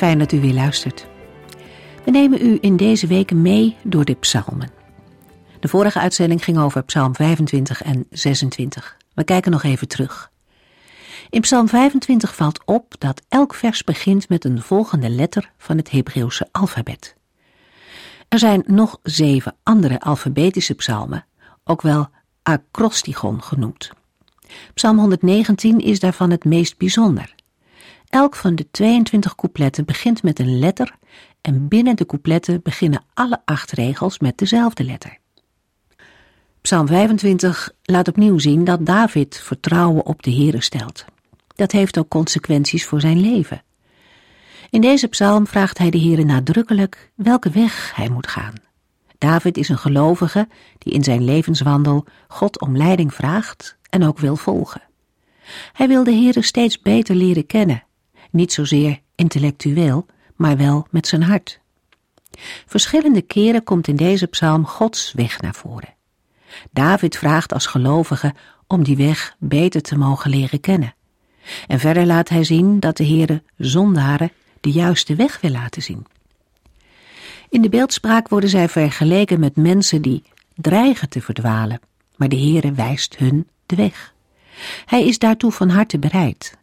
Fijn dat u weer luistert. We nemen u in deze weken mee door de psalmen. De vorige uitzending ging over psalm 25 en 26. We kijken nog even terug. In psalm 25 valt op dat elk vers begint met een volgende letter van het Hebreeuwse alfabet. Er zijn nog zeven andere alfabetische psalmen, ook wel acrostigon genoemd. Psalm 119 is daarvan het meest bijzonder. Elk van de 22 coupletten begint met een letter en binnen de coupletten beginnen alle acht regels met dezelfde letter. Psalm 25 laat opnieuw zien dat David vertrouwen op de Heere stelt. Dat heeft ook consequenties voor zijn leven. In deze psalm vraagt hij de Heere nadrukkelijk welke weg hij moet gaan. David is een gelovige die in zijn levenswandel God om leiding vraagt en ook wil volgen. Hij wil de Heere steeds beter leren kennen niet zozeer intellectueel, maar wel met zijn hart. Verschillende keren komt in deze psalm Gods weg naar voren. David vraagt als gelovige om die weg beter te mogen leren kennen. En verder laat hij zien dat de Heere zondaren de juiste weg wil laten zien. In de beeldspraak worden zij vergeleken met mensen die dreigen te verdwalen, maar de Heere wijst hun de weg. Hij is daartoe van harte bereid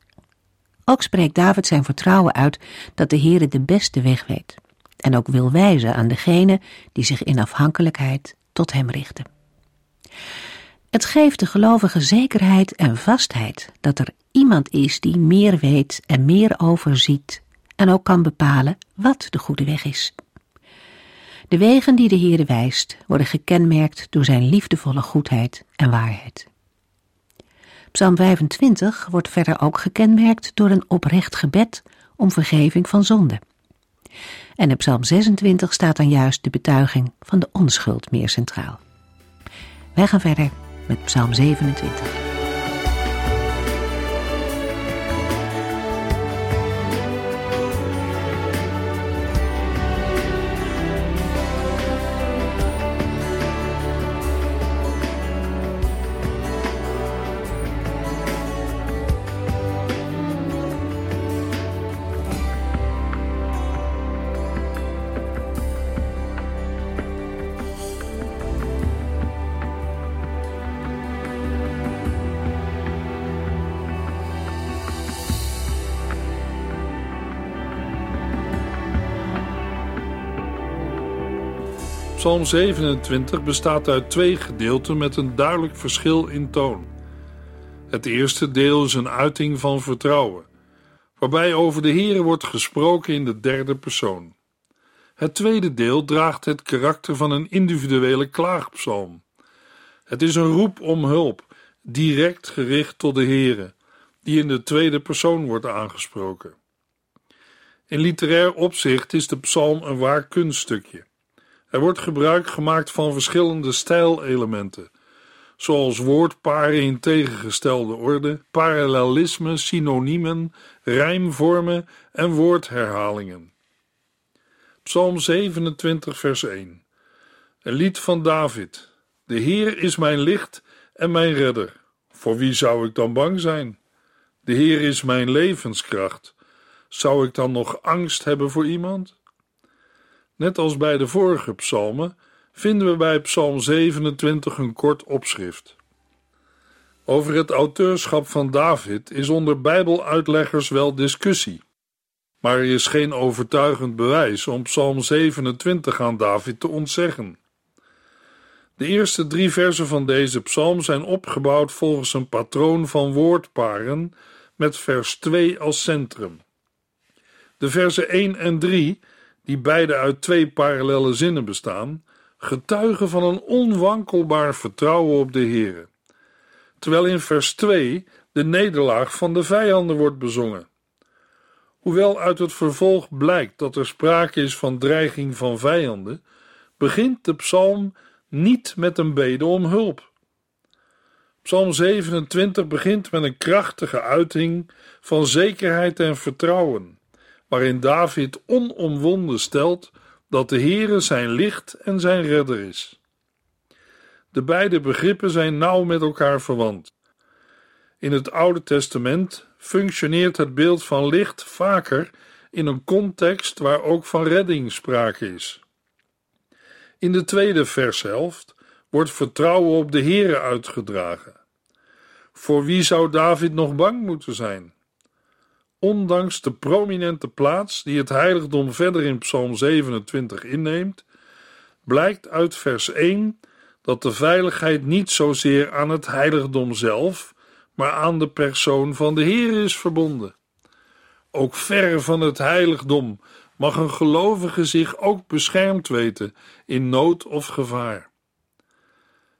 ook spreekt David zijn vertrouwen uit dat de Heere de beste weg weet en ook wil wijzen aan degene die zich in afhankelijkheid tot hem richten. Het geeft de gelovige zekerheid en vastheid dat er iemand is die meer weet en meer overziet en ook kan bepalen wat de goede weg is. De wegen die de Heere wijst worden gekenmerkt door zijn liefdevolle goedheid en waarheid. Psalm 25 wordt verder ook gekenmerkt door een oprecht gebed om vergeving van zonde. En in Psalm 26 staat dan juist de betuiging van de onschuld meer centraal. Wij gaan verder met Psalm 27. Psalm 27 bestaat uit twee gedeelten met een duidelijk verschil in toon. Het eerste deel is een uiting van vertrouwen, waarbij over de Here wordt gesproken in de derde persoon. Het tweede deel draagt het karakter van een individuele klaagpsalm. Het is een roep om hulp, direct gericht tot de Here, die in de tweede persoon wordt aangesproken. In literair opzicht is de psalm een waar kunststukje. Er wordt gebruik gemaakt van verschillende stijlelementen, zoals woordparen in tegengestelde orde, parallelisme, synoniemen, rijmvormen en woordherhalingen. Psalm 27, vers 1. Een lied van David. De Heer is mijn licht en mijn redder. Voor wie zou ik dan bang zijn? De Heer is mijn levenskracht. Zou ik dan nog angst hebben voor iemand? Net als bij de vorige psalmen vinden we bij Psalm 27 een kort opschrift. Over het auteurschap van David is onder Bijbeluitleggers wel discussie, maar er is geen overtuigend bewijs om Psalm 27 aan David te ontzeggen. De eerste drie versen van deze psalm zijn opgebouwd volgens een patroon van woordparen met vers 2 als centrum. De versen 1 en 3 die beide uit twee parallele zinnen bestaan, getuigen van een onwankelbaar vertrouwen op de Heere. Terwijl in vers 2 de nederlaag van de vijanden wordt bezongen. Hoewel uit het vervolg blijkt dat er sprake is van dreiging van vijanden, begint de psalm niet met een bede om hulp. Psalm 27 begint met een krachtige uiting van zekerheid en vertrouwen, waarin David onomwonden stelt dat de Heere zijn licht en zijn redder is. De beide begrippen zijn nauw met elkaar verwant. In het Oude Testament functioneert het beeld van licht vaker in een context waar ook van redding sprake is. In de tweede vershelft wordt vertrouwen op de Heere uitgedragen. Voor wie zou David nog bang moeten zijn? Ondanks de prominente plaats die het heiligdom verder in Psalm 27 inneemt, blijkt uit vers 1 dat de veiligheid niet zozeer aan het heiligdom zelf, maar aan de persoon van de Heer is verbonden. Ook ver van het heiligdom mag een gelovige zich ook beschermd weten in nood of gevaar.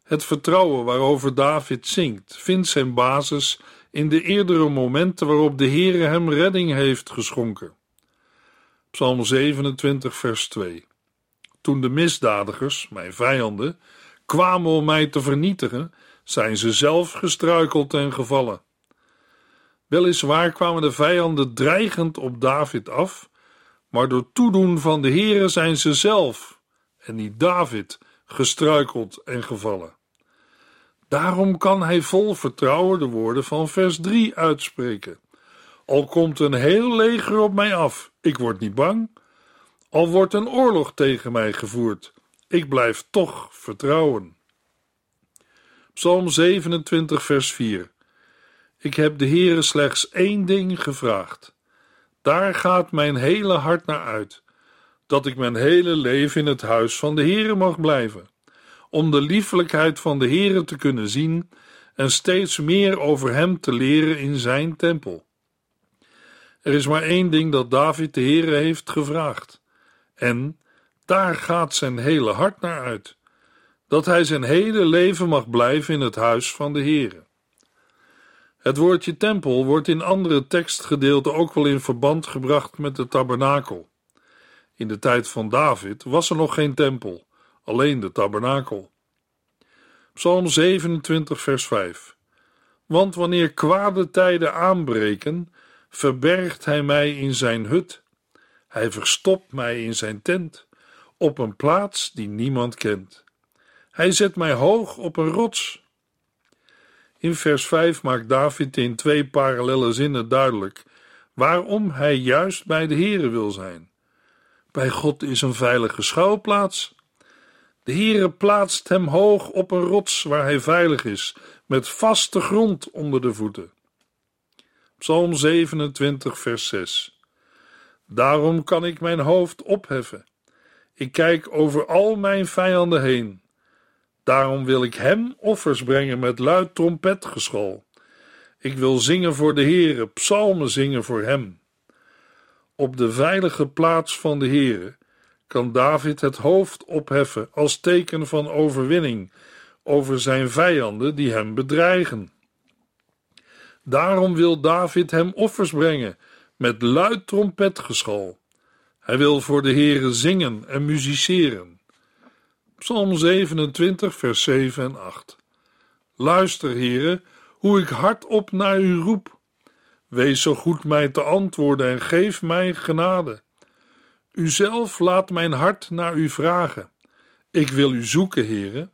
Het vertrouwen waarover David zingt, vindt zijn basis in de eerdere momenten waarop de Heere hem redding heeft geschonken. Psalm 27, vers 2. Toen de misdadigers, mijn vijanden, kwamen om mij te vernietigen, zijn ze zelf gestruikeld en gevallen. Weliswaar kwamen de vijanden dreigend op David af, maar door toedoen van de Heere zijn ze zelf, en niet David, gestruikeld en gevallen. Daarom kan hij vol vertrouwen de woorden van vers 3 uitspreken. Al komt een heel leger op mij af, ik word niet bang. Al wordt een oorlog tegen mij gevoerd, ik blijf toch vertrouwen. Psalm 27, vers 4. Ik heb de Heere slechts één ding gevraagd. Daar gaat mijn hele hart naar uit, dat ik mijn hele leven in het huis van de Heere mag blijven om de liefelijkheid van de Heere te kunnen zien en steeds meer over Hem te leren in Zijn tempel. Er is maar één ding dat David de Heere heeft gevraagd, en daar gaat zijn hele hart naar uit, dat hij zijn hele leven mag blijven in het huis van de Heere. Het woordje tempel wordt in andere tekstgedeelten ook wel in verband gebracht met de tabernakel. In de tijd van David was er nog geen tempel alleen de tabernakel. Psalm 27, vers 5. Want wanneer kwade tijden aanbreken, verbergt hij mij in zijn hut. Hij verstopt mij in zijn tent, op een plaats die niemand kent. Hij zet mij hoog op een rots. In vers 5 maakt David in twee parallelle zinnen duidelijk waarom hij juist bij de Here wil zijn. Bij God is een veilige schuilplaats. De Heere plaatst hem hoog op een rots waar hij veilig is, met vaste grond onder de voeten. Psalm 27, vers 6. Daarom kan ik mijn hoofd opheffen. Ik kijk over al mijn vijanden heen. Daarom wil ik hem offers brengen met luid trompetgeschal. Ik wil zingen voor de Heere, psalmen zingen voor hem. Op de veilige plaats van de Heere kan David het hoofd opheffen als teken van overwinning over zijn vijanden die hem bedreigen. Daarom wil David hem offers brengen met luid trompetgeschal. Hij wil voor de Heere zingen en musiceren. Psalm 27, vers 7 en 8. Luister, Heere, hoe ik hardop naar u roep. Wees zo goed mij te antwoorden en geef mij genade. Uzelf laat mijn hart naar u vragen. Ik wil u zoeken, heren.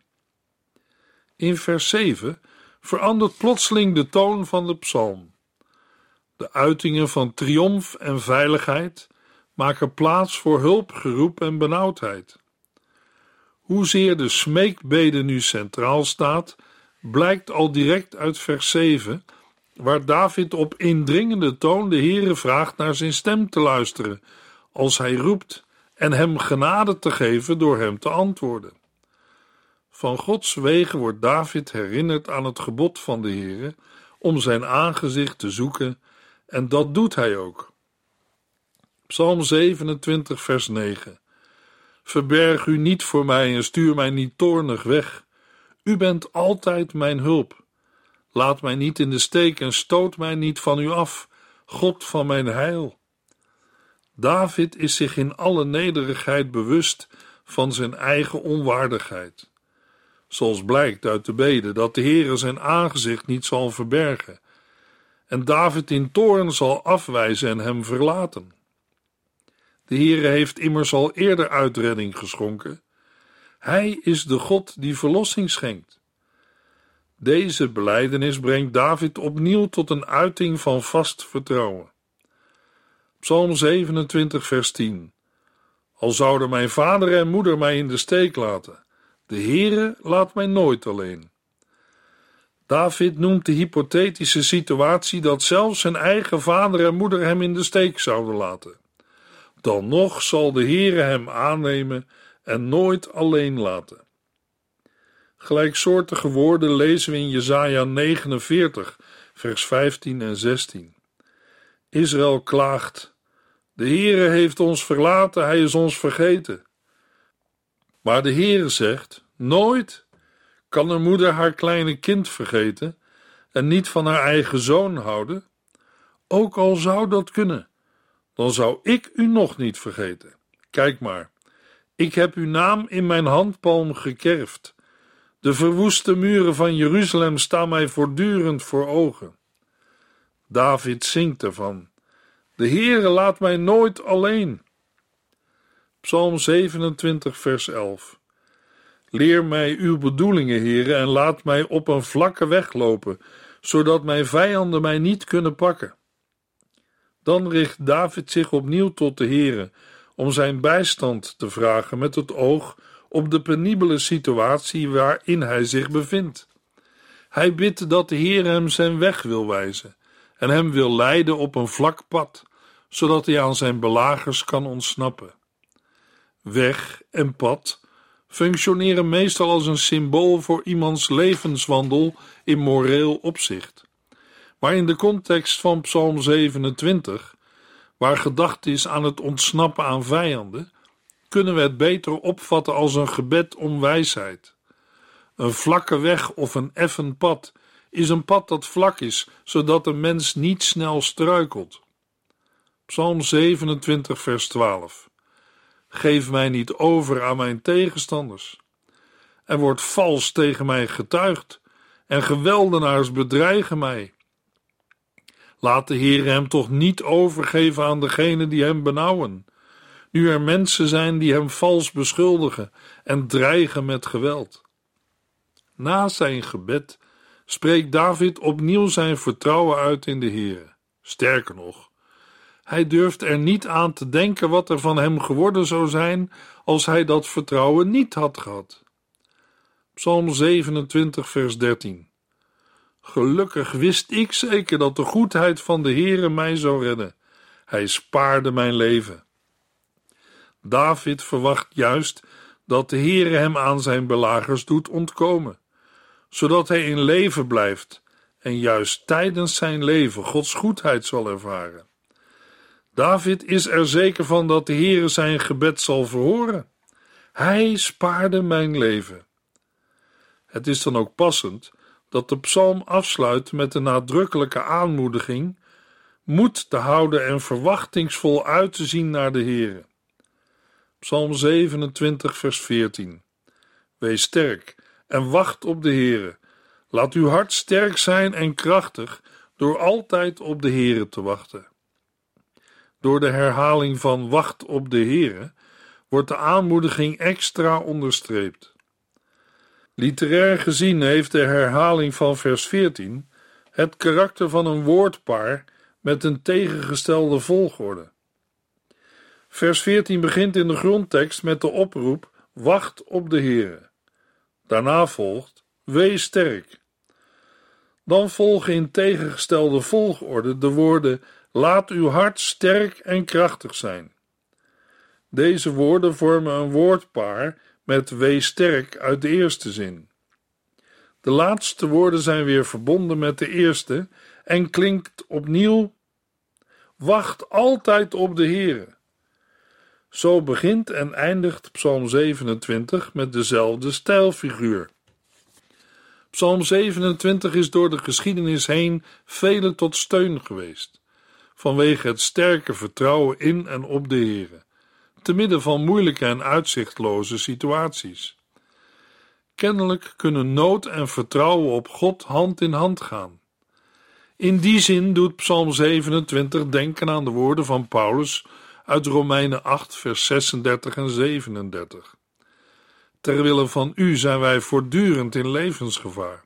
In vers 7 verandert plotseling de toon van de psalm. De uitingen van triomf en veiligheid maken plaats voor hulpgeroep en benauwdheid. Hoezeer de smeekbede nu centraal staat, blijkt al direct uit vers 7, waar David op indringende toon de Heere vraagt naar zijn stem te luisteren als hij roept en hem genade te geven door hem te antwoorden. Van Gods wegen wordt David herinnerd aan het gebod van de Heere om zijn aangezicht te zoeken en dat doet hij ook. Psalm 27 vers 9 Verberg u niet voor mij en stuur mij niet toornig weg. U bent altijd mijn hulp. Laat mij niet in de steek en stoot mij niet van u af, God van mijn heil. David is zich in alle nederigheid bewust van zijn eigen onwaardigheid. Zoals blijkt uit de bede dat de Heere zijn aangezicht niet zal verbergen en David in toorn zal afwijzen en hem verlaten. De Heere heeft immers al eerder uitredding geschonken. Hij is de God die verlossing schenkt. Deze belijdenis brengt David opnieuw tot een uiting van vast vertrouwen. Psalm 27, vers 10. Al zouden mijn vader en moeder mij in de steek laten, de Heere laat mij nooit alleen. David noemt de hypothetische situatie dat zelfs zijn eigen vader en moeder hem in de steek zouden laten. Dan nog zal de Heere hem aannemen en nooit alleen laten. Gelijksoortige woorden lezen we in Jesaja 49, vers 15 en 16. Israël klaagt: De Heere heeft ons verlaten, hij is ons vergeten. Maar de Heere zegt: Nooit kan een moeder haar kleine kind vergeten en niet van haar eigen zoon houden? Ook al zou dat kunnen, dan zou ik u nog niet vergeten. Kijk maar, ik heb uw naam in mijn handpalm gekerfd. De verwoeste muren van Jeruzalem staan mij voortdurend voor ogen. David zingt ervan: De Heere laat mij nooit alleen. Psalm 27, vers 11. Leer mij uw bedoelingen, heren, en laat mij op een vlakke weg lopen, zodat mijn vijanden mij niet kunnen pakken. Dan richt David zich opnieuw tot de Heere om zijn bijstand te vragen met het oog op de penibele situatie waarin hij zich bevindt. Hij bidt dat de Heer hem zijn weg wil wijzen en hem wil leiden op een vlak pad, zodat hij aan zijn belagers kan ontsnappen. Weg en pad functioneren meestal als een symbool voor iemands levenswandel in moreel opzicht. Maar in de context van Psalm 27, waar gedacht is aan het ontsnappen aan vijanden, kunnen we het beter opvatten als een gebed om wijsheid. Een vlakke weg of een effen pad is een pad dat vlak is, zodat een mens niet snel struikelt. Psalm 27, vers 12. Geef mij niet over aan mijn tegenstanders. Er wordt vals tegen mij getuigd en geweldenaars bedreigen mij. Laat de Heer hem toch niet overgeven aan degenen die hem benauwen, nu er mensen zijn die hem vals beschuldigen en dreigen met geweld. Na zijn gebed spreekt David opnieuw zijn vertrouwen uit in de Heer. Sterker nog, hij durft er niet aan te denken wat er van hem geworden zou zijn als hij dat vertrouwen niet had gehad. Psalm 27, vers 13. Gelukkig wist ik zeker dat de goedheid van de Heere mij zou redden. Hij spaarde mijn leven. David verwacht juist dat de Heere hem aan zijn belagers doet ontkomen, zodat hij in leven blijft en juist tijdens zijn leven Gods goedheid zal ervaren. David is er zeker van dat de Heere zijn gebed zal verhoren. Hij spaarde mijn leven. Het is dan ook passend dat de psalm afsluit met de nadrukkelijke aanmoediging moed te houden en verwachtingsvol uit te zien naar de Heere. Psalm 27 vers 14 Wees sterk en wacht op de Heere. Laat uw hart sterk zijn en krachtig door altijd op de Heere te wachten. Door de herhaling van wacht op de Heere wordt de aanmoediging extra onderstreept. Literair gezien heeft de herhaling van vers 14 het karakter van een woordpaar met een tegengestelde volgorde. Vers 14 begint in de grondtekst met de oproep: Wacht op de Heere. Daarna volgt: Wees sterk. Dan volgen in tegengestelde volgorde de woorden Laat uw hart sterk en krachtig zijn. Deze woorden vormen een woordpaar met wees sterk uit de eerste zin. De laatste woorden zijn weer verbonden met de eerste en klinkt opnieuw: Wacht altijd op de Heere. Zo begint en eindigt Psalm 27 met dezelfde stijlfiguur. Psalm 27 is door de geschiedenis heen velen tot steun geweest vanwege het sterke vertrouwen in en op de Heere, te midden van moeilijke en uitzichtloze situaties. Kennelijk kunnen nood en vertrouwen op God hand in hand gaan. In die zin doet Psalm 27 denken aan de woorden van Paulus uit Romeinen 8, vers 36 en 37. Terwille van u zijn wij voortdurend in levensgevaar.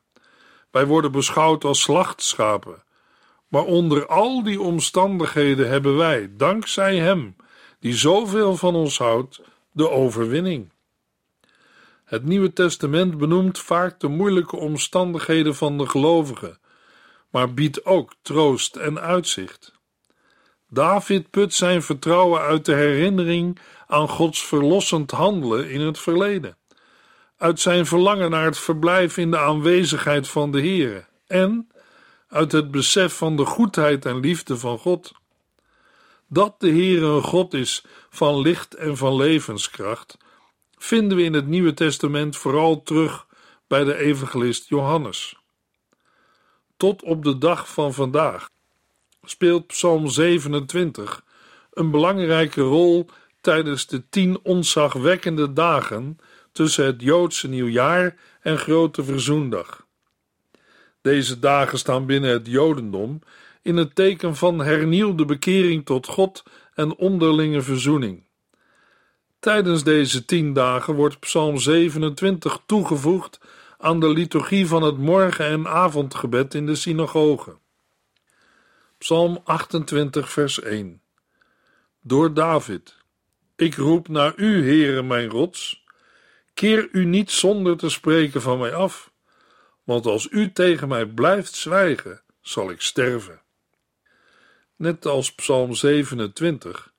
Wij worden beschouwd als slachtschapen. Maar onder al die omstandigheden hebben wij, dankzij Hem, die zoveel van ons houdt, de overwinning. Het Nieuwe Testament benoemt vaak de moeilijke omstandigheden van de gelovigen, maar biedt ook troost en uitzicht. David put zijn vertrouwen uit de herinnering aan Gods verlossend handelen in het verleden, uit zijn verlangen naar het verblijf in de aanwezigheid van de Heere en uit het besef van de goedheid en liefde van God. Dat de Heere een God is van licht en van levenskracht, vinden we in het Nieuwe Testament vooral terug bij de evangelist Johannes. Tot op de dag van vandaag speelt Psalm 27 een belangrijke rol tijdens de tien onzagwekkende dagen tussen het Joodse nieuwjaar en Grote Verzoendag. Deze dagen staan binnen het Jodendom in het teken van hernieuwde bekering tot God en onderlinge verzoening. Tijdens deze tien dagen wordt Psalm 27 toegevoegd aan de liturgie van het morgen- en avondgebed in de synagoge. Psalm 28, vers 1. Door David. Ik roep naar u, Heere, mijn rots. Keer u niet zonder te spreken van mij af, want als u tegen mij blijft zwijgen, zal ik sterven. Net als Psalm 27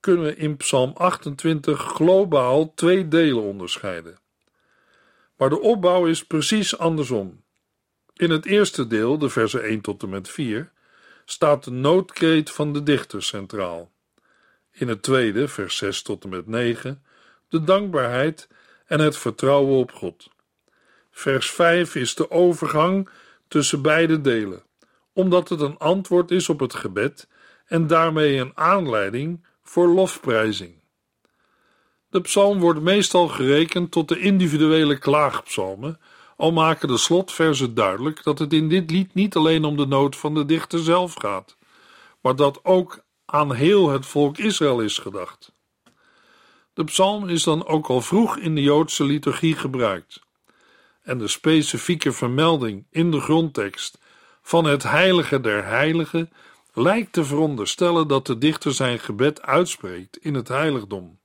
kunnen we in Psalm 28 globaal twee delen onderscheiden. Maar de opbouw is precies andersom. In het eerste deel, de versen 1 tot en met 4, staat de noodkreet van de dichter centraal. In het tweede, vers 6 tot en met 9, de dankbaarheid en het vertrouwen op God. Vers 5 is de overgang tussen beide delen, omdat het een antwoord is op het gebed en daarmee een aanleiding voor lofprijzing. De psalm wordt meestal gerekend tot de individuele klaagpsalmen, al maken de slotversen duidelijk dat het in dit lied niet alleen om de nood van de dichter zelf gaat, maar dat ook aan heel het volk Israël is gedacht. De psalm is dan ook al vroeg in de Joodse liturgie gebruikt. En de specifieke vermelding in de grondtekst van het heilige der heiligen lijkt te veronderstellen dat de dichter zijn gebed uitspreekt in het heiligdom.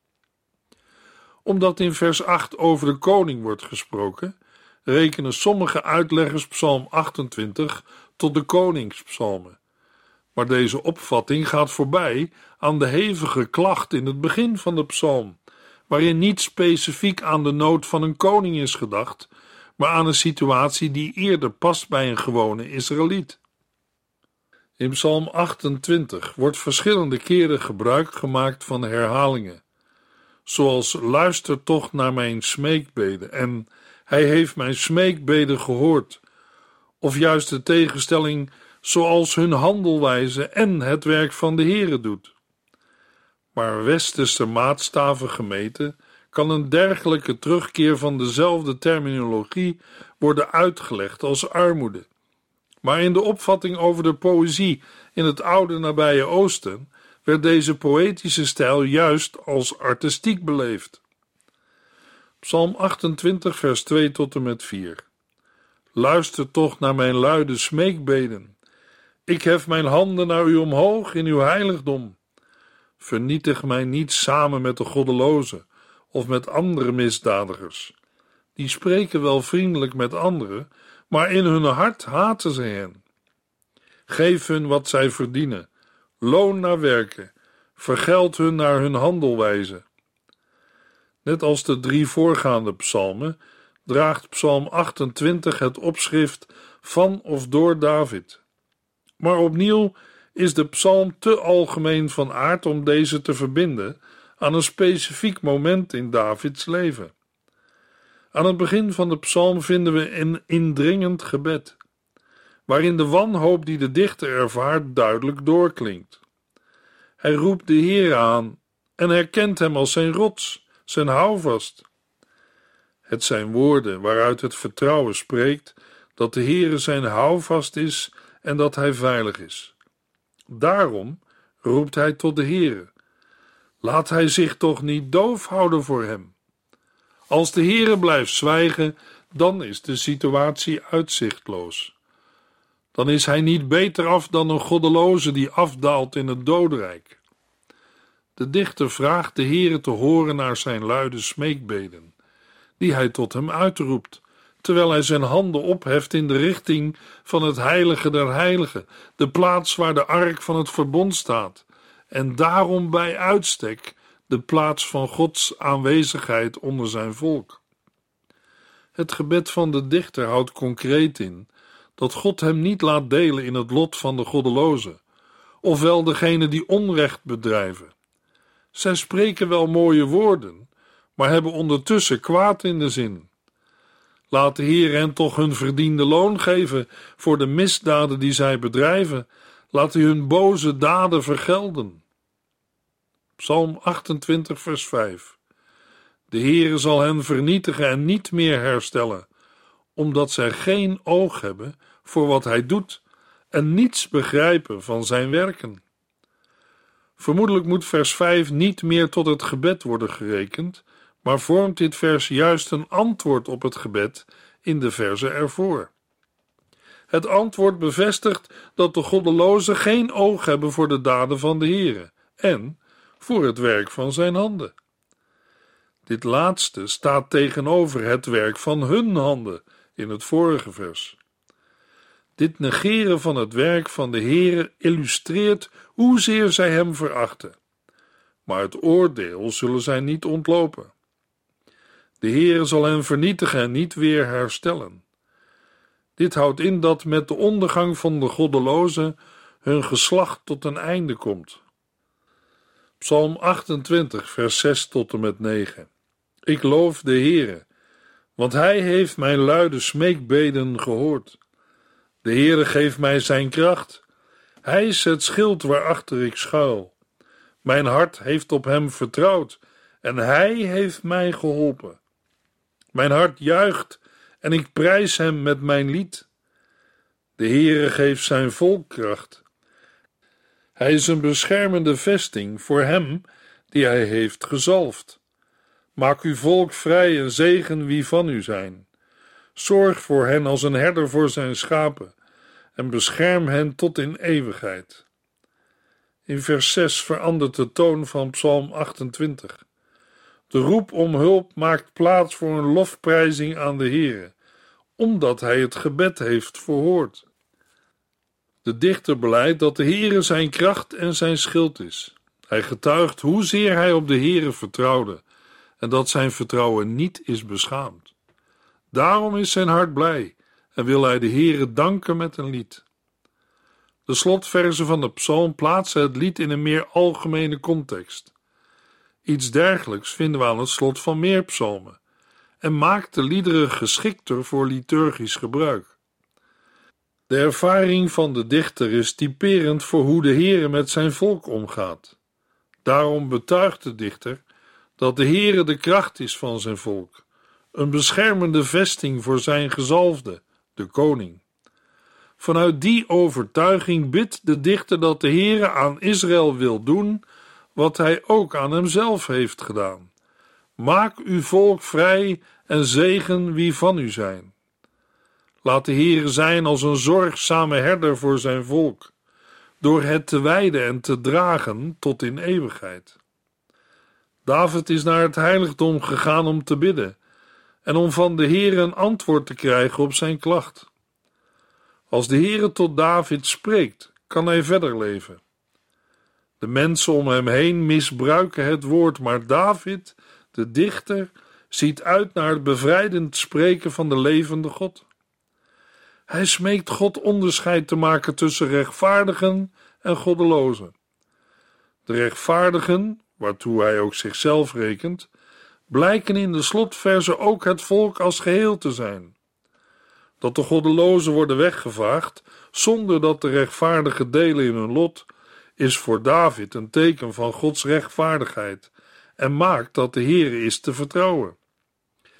Omdat in vers 8 over de koning wordt gesproken, rekenen sommige uitleggers Psalm 28 tot de koningspsalmen. Maar deze opvatting gaat voorbij aan de hevige klacht in het begin van de psalm, waarin niet specifiek aan de nood van een koning is gedacht, maar aan een situatie die eerder past bij een gewone Israëliet. In Psalm 28 wordt verschillende keren gebruik gemaakt van herhalingen, zoals luister toch naar mijn smeekbeden en hij heeft mijn smeekbeden gehoord, of juist de tegenstelling zoals hun handelwijze en het werk van de Heere doet. Maar westerse maatstaven gemeten kan een dergelijke terugkeer van dezelfde terminologie worden uitgelegd als armoede. Maar in de opvatting over de poëzie in het oude nabije Oosten werd deze poëtische stijl juist als artistiek beleefd. Psalm 28, vers 2 tot en met 4. Luister toch naar mijn luide smeekbeden. Ik hef mijn handen naar u omhoog in uw heiligdom. Vernietig mij niet samen met de goddelozen of met andere misdadigers. Die spreken wel vriendelijk met anderen, maar in hun hart haten ze hen. Geef hun wat zij verdienen, loon naar werken, vergeld hun naar hun handelwijze. Net als de drie voorgaande psalmen draagt Psalm 28 het opschrift van of door David. Maar opnieuw is de psalm te algemeen van aard om deze te verbinden aan een specifiek moment in Davids leven. Aan het begin van de psalm vinden we een indringend gebed, waarin de wanhoop die de dichter ervaart duidelijk doorklinkt. Hij roept de Heer aan en herkent hem als zijn rots, zijn houvast. Het zijn woorden waaruit het vertrouwen spreekt dat de Heere zijn houvast is en dat hij veilig is. Daarom roept hij tot de Heere. Laat hij zich toch niet doof houden voor hem. Als de Heere blijft zwijgen, dan is de situatie uitzichtloos. Dan is hij niet beter af dan een goddeloze die afdaalt in het dodenrijk. De dichter vraagt de Heere te horen naar zijn luide smeekbeden, die hij tot hem uitroept, terwijl hij zijn handen opheft in de richting van het heilige der heiligen, de plaats waar de ark van het verbond staat, en daarom bij uitstek de plaats van Gods aanwezigheid onder zijn volk. Het gebed van de dichter houdt concreet in dat God hem niet laat delen in het lot van de goddelozen, ofwel degene die onrecht bedrijven. Zij spreken wel mooie woorden, maar hebben ondertussen kwaad in de zin. Laat de Heer hen toch hun verdiende loon geven voor de misdaden die zij bedrijven. Laat hij hun boze daden vergelden. Psalm 28, vers 5. De Heere zal hen vernietigen en niet meer herstellen, omdat zij geen oog hebben voor wat hij doet en niets begrijpen van zijn werken. Vermoedelijk moet vers 5 niet meer tot het gebed worden gerekend, maar vormt dit vers juist een antwoord op het gebed in de verse ervoor. Het antwoord bevestigt dat de goddelozen geen oog hebben voor de daden van de Heere en voor het werk van zijn handen. Dit laatste staat tegenover het werk van hun handen in het vorige vers. Dit negeren van het werk van de Heere illustreert hoezeer zij hem verachten. Maar het oordeel zullen zij niet ontlopen. De Heere zal hen vernietigen en niet weer herstellen. Dit houdt in dat met de ondergang van de goddelozen hun geslacht tot een einde komt. Psalm 28, vers 6 tot en met 9. Ik loof de Heere, want Hij heeft mijn luide smeekbeden gehoord. De Heere geeft mij zijn kracht. Hij is het schild waarachter ik schuil. Mijn hart heeft op Hem vertrouwd en Hij heeft mij geholpen. Mijn hart juicht en ik prijs Hem met mijn lied. De Heere geeft zijn volk kracht. Hij is een beschermende vesting voor hem die hij heeft gezalfd. Maak uw volk vrij en zegen wie van u zijn. Zorg voor hen als een herder voor zijn schapen en bescherm hen tot in eeuwigheid. In vers 6 verandert de toon van Psalm 28. De roep om hulp maakt plaats voor een lofprijzing aan de Heere, omdat hij het gebed heeft verhoord. De dichter beleidt dat de Heere zijn kracht en zijn schild is. Hij getuigt hoezeer hij op de Heere vertrouwde en dat zijn vertrouwen niet is beschaamd. Daarom is zijn hart blij en wil hij de Heere danken met een lied. De slotverzen van de psalm plaatsen het lied in een meer algemene context. Iets dergelijks vinden we aan het slot van meer psalmen en maakt de liederen geschikter voor liturgisch gebruik. De ervaring van de dichter is typerend voor hoe de Heere met zijn volk omgaat. Daarom betuigt de dichter dat de Heere de kracht is van zijn volk, een beschermende vesting voor zijn gezalfde, de koning. Vanuit die overtuiging bidt de dichter dat de Heere aan Israël wil doen wat hij ook aan hemzelf heeft gedaan. Maak uw volk vrij en zegen wie van u zijn. Laat de Heere zijn als een zorgzame herder voor zijn volk, door het te wijden en te dragen tot in eeuwigheid. David is naar het heiligdom gegaan om te bidden en om van de Heere een antwoord te krijgen op zijn klacht. Als de Heere tot David spreekt, kan hij verder leven. De mensen om hem heen misbruiken het woord, maar David, de dichter, ziet uit naar het bevrijdend spreken van de levende God. Hij smeekt God onderscheid te maken tussen rechtvaardigen en goddelozen. De rechtvaardigen, waartoe hij ook zichzelf rekent, blijken in de slotverzen ook het volk als geheel te zijn. Dat de goddelozen worden weggevaagd zonder dat de rechtvaardigen delen in hun lot, is voor David een teken van Gods rechtvaardigheid en maakt dat de Heer is te vertrouwen.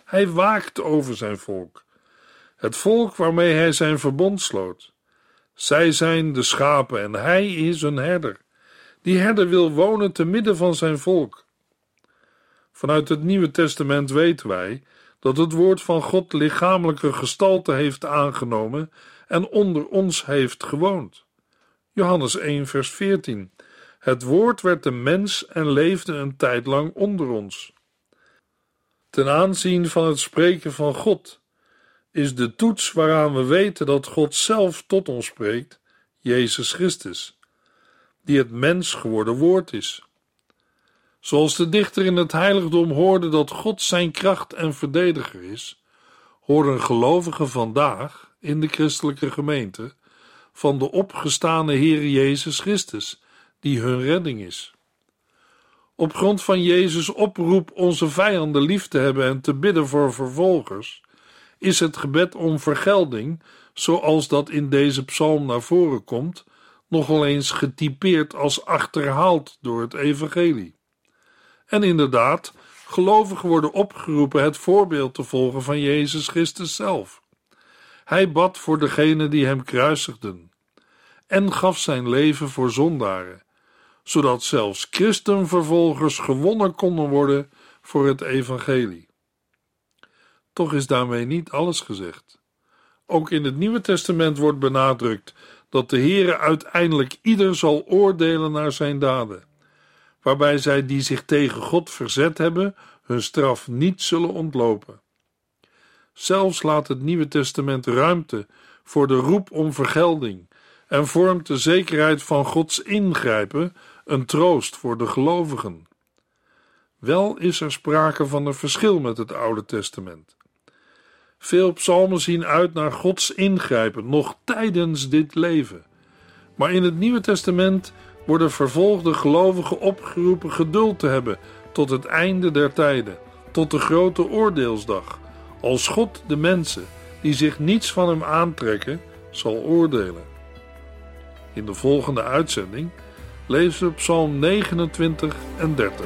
Hij waakt over zijn volk, het volk waarmee hij zijn verbond sloot. Zij zijn de schapen en hij is een herder. Die herder wil wonen te midden van zijn volk. Vanuit het Nieuwe Testament weten wij dat het woord van God lichamelijke gestalte heeft aangenomen en onder ons heeft gewoond. Johannes 1, vers 14. Het woord werd een mens en leefde een tijd lang onder ons. Ten aanzien van het spreken van God is de toets waaraan we weten dat God zelf tot ons spreekt, Jezus Christus, die het mens geworden woord is. Zoals de dichter in het heiligdom hoorde dat God zijn kracht en verdediger is, horen gelovigen vandaag in de christelijke gemeente van de opgestane Heer Jezus Christus, die hun redding is. Op grond van Jezus' oproep onze vijanden lief te hebben en te bidden voor vervolgers, is het gebed om vergelding, zoals dat in deze psalm naar voren komt, nogal eens getypeerd als achterhaald door het evangelie. En inderdaad, gelovigen worden opgeroepen het voorbeeld te volgen van Jezus Christus zelf. Hij bad voor degenen die hem kruisigden en gaf zijn leven voor zondaren, zodat zelfs christenvervolgers gewonnen konden worden voor het evangelie. Toch is daarmee niet alles gezegd. Ook in het Nieuwe Testament wordt benadrukt dat de Heere uiteindelijk ieder zal oordelen naar zijn daden, waarbij zij die zich tegen God verzet hebben, hun straf niet zullen ontlopen. Zelfs laat het Nieuwe Testament ruimte voor de roep om vergelding en vormt de zekerheid van Gods ingrijpen een troost voor de gelovigen. Wel is er sprake van een verschil met het Oude Testament. Veel psalmen zien uit naar Gods ingrijpen nog tijdens dit leven. Maar in het Nieuwe Testament worden vervolgde gelovigen opgeroepen geduld te hebben tot het einde der tijden, tot de grote oordeelsdag, als God de mensen die zich niets van hem aantrekken zal oordelen. In de volgende uitzending lezen we Psalm 29 en 30.